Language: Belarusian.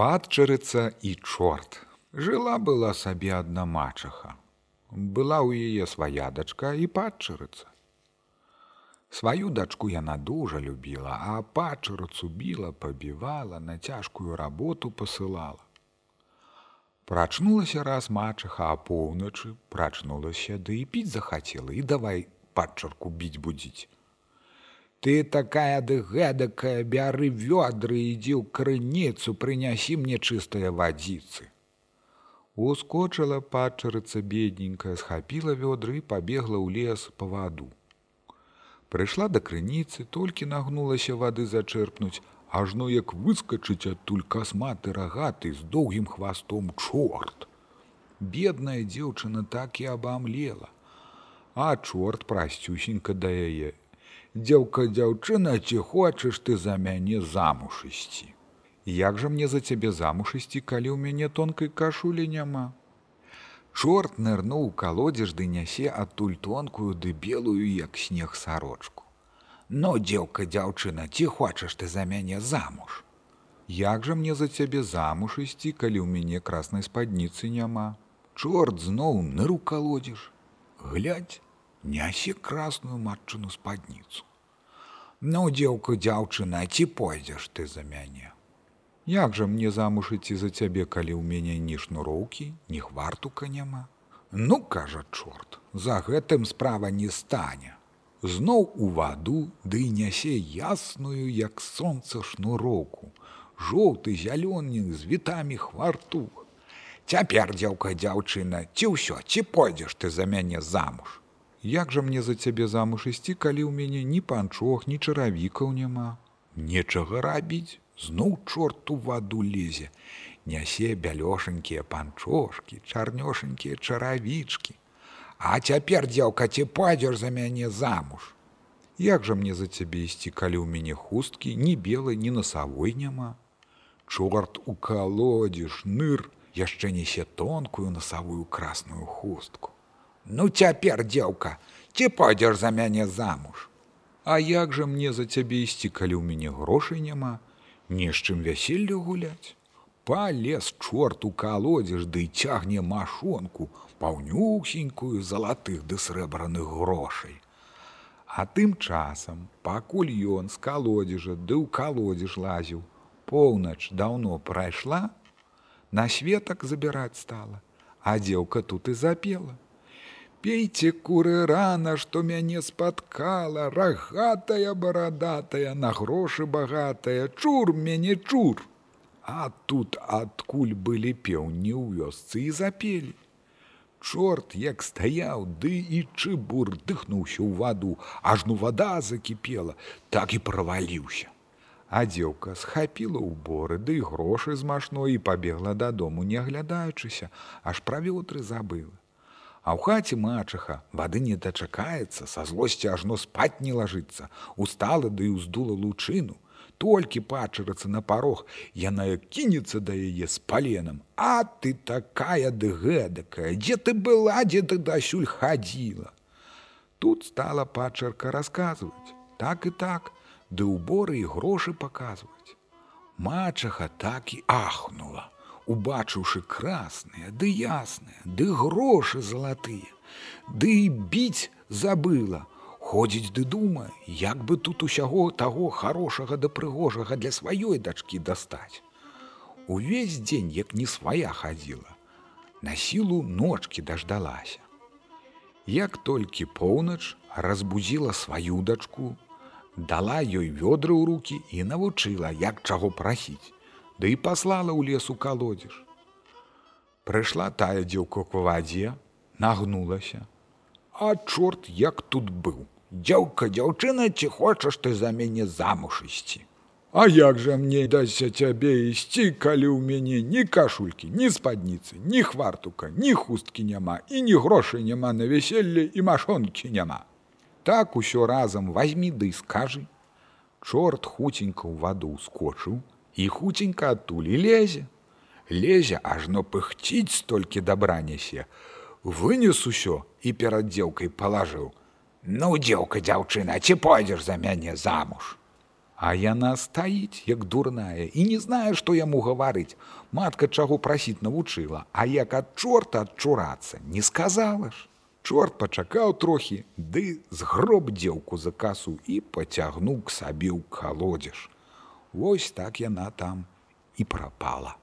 падчарыца і чорт. Жыла была сабе адна мачаха. Была ў яе свая дачка і падчарыца. Сваю дачку яна дужа любіла, а падчарыцу біла, пабівала, на цяжкую работу пасылала. Прачнулася раз мачаха а поўначы, прачнулася, ды да і піць захацела і давай падчарку біць будзіць. Ты такая ды гэтакая бяры вёдры ідзі ў крыніцу прынясі мне чыстыя вадзіцы. Ускочыла падчарыца бедненькая, схапіла вёдры і пабегла ў лес па ваду. Прыйшла да крыніцы, толькі нагнулася вады зачэрпнуць, ажно як выскачыць адтуль касматы рагаты з доўгім хвастом чорт. Бедная дзеўчына так і абамлела, а чорт прасцюсенька да яе. Дзеўка дзяўчына ці хочаш ты за мяне замуж ісці як жа мне за цябе замуж ісці калі ў мяне тонкай кашулі няма? Чорт нырнуў калодзеж ды нясе адтуль тонкую ды белую як снег сарочку. Но дзеўка дзяўчына ці хочаш ты за мяне замуж? Як жа мне за цябе замуж ісці калі ў мяне краснай спадніцы няма? Чорт зноў ныру калодзеж глядь нясе красную матчыну спадніцу. Ну, дзеўка дзяўчына, ці пойдзеш ты за мяне. Як жа мне замуж ідці за цябе, калі ў мяне ні шнуроўкі, ні хвартука няма. Ну, кажа чорт, за гэтым справа не стане. Зноў у ваду ды да нясе ясную, як сонца шнуроўку, жоўты зялёны з вітамі хвартух. Цяпер дзеўка дзяўчына, ці ўсё, ці пойдзеш ты за мяне замуж. Як жа мне за цябе замуж ісці, калі ў мяне ні панчох, ні чаравікаў няма. Нечага рабіць, зноў чорт у ваду лезе, нясе бялёшанькія панчошкі, чарнёшанькія чаравічкі. А цяпер дзелка ці пойдзеш за мяне замуж. Як жа мне за цябе ісці, калі ў мяне хусткі, ні белай, ні насавой няма. Чорт у калодзеш, ныр, яшчэ несе тонкую насавую красную хустку. Ну цяпер дзеўка, ці пойдзеш за мяне замуж. А як жа мне за цябе ісці, калі ў мяне грошай няма, не з чым вяселлю гуляць. Палез чорт у калодзеж ды да цягне машонку, паўнюсенькую залатых ды срэбраных грошай. А тым часам, пакуль ён з калодзежа ды ў калодзеж лазіў, поўнач даўно прайшла, на светак забіраць стала, а дзеўка тут і запела. Пейце куры рана, што мяне спаткала, рагатая барадатая, на грошы багатая, чур мяне чур. А тут адкуль былі пеўні ў вёсцы і запелі. Чорт, як стаяў, ды і чыбур дыхнуўся ў ваду, ажну вада закіпела, так і праваліўся. А дзеўка схапіла ўборы, ды грошы з машной і пабегла дадому, не аглядаючыся, аж пра вётры забыла. А ў хаце мачаха вады не дачакаецца, са злосці ажно спаць не лажыцца, устала ды да ўздула лучыну. Толькі пачарацца на парог, яна кінецца да яе з паленам. А ты такая ды гэдакая, дзе ты была, дзе ты дасюль хадзіла. Тут стала пачарка расказваць, так і так, ды ўборы і грошы паказваць. Мачаха так і ахнула убачыўшы красныя, ды ясныя, ды грошы залатыя, ды і біць забыла, ходзіць ды думае, як бы тут усяго таго хорошага да прыгожага для сваёй дачкі дастаць. Увесь дзень, як не свая хадзіла, на сілу ночкі даждалася. Як толькі поўнач разбудзіла сваю дачку, дала ёй вёдры ў руки і навучыла, як чаго прасіць да і паслала ў лесу калодзеж. Прыйшла тая дзеўка к вадзе, нагнулася. А чорт як тут быў. Дзяўка дзяўчына, ці хочаш ты за мяне замуж ісці. А як жа мне дасся цябе ісці, калі ў мяне ні кашулькі, ні спадніцы, ні хвартука, ні хусткі няма і ні грошай няма на вяселле і машонкі няма. Так усё разам возьми ды скажы. Чорт хуценька ў ваду ускочыў, і хуценька адтуль і лезе. Лезе ажно пыхціць столькі дабра нясе. Вынес усё і перад дзеўкай палажыў: « Ну, дзеўка дзяўчына, ці пойдзеш за мяне замуж. А яна стаіць, як дурная і не знае, што яму гаварыць. Матка чаго прасіць навучыла, а як ад чорта адчурацца, не сказала ж. Чорт пачакаў трохі, ды згроб дзеўку за касу і пацягнуў к сабе ў калодзеж. Вось так яна там і прапала.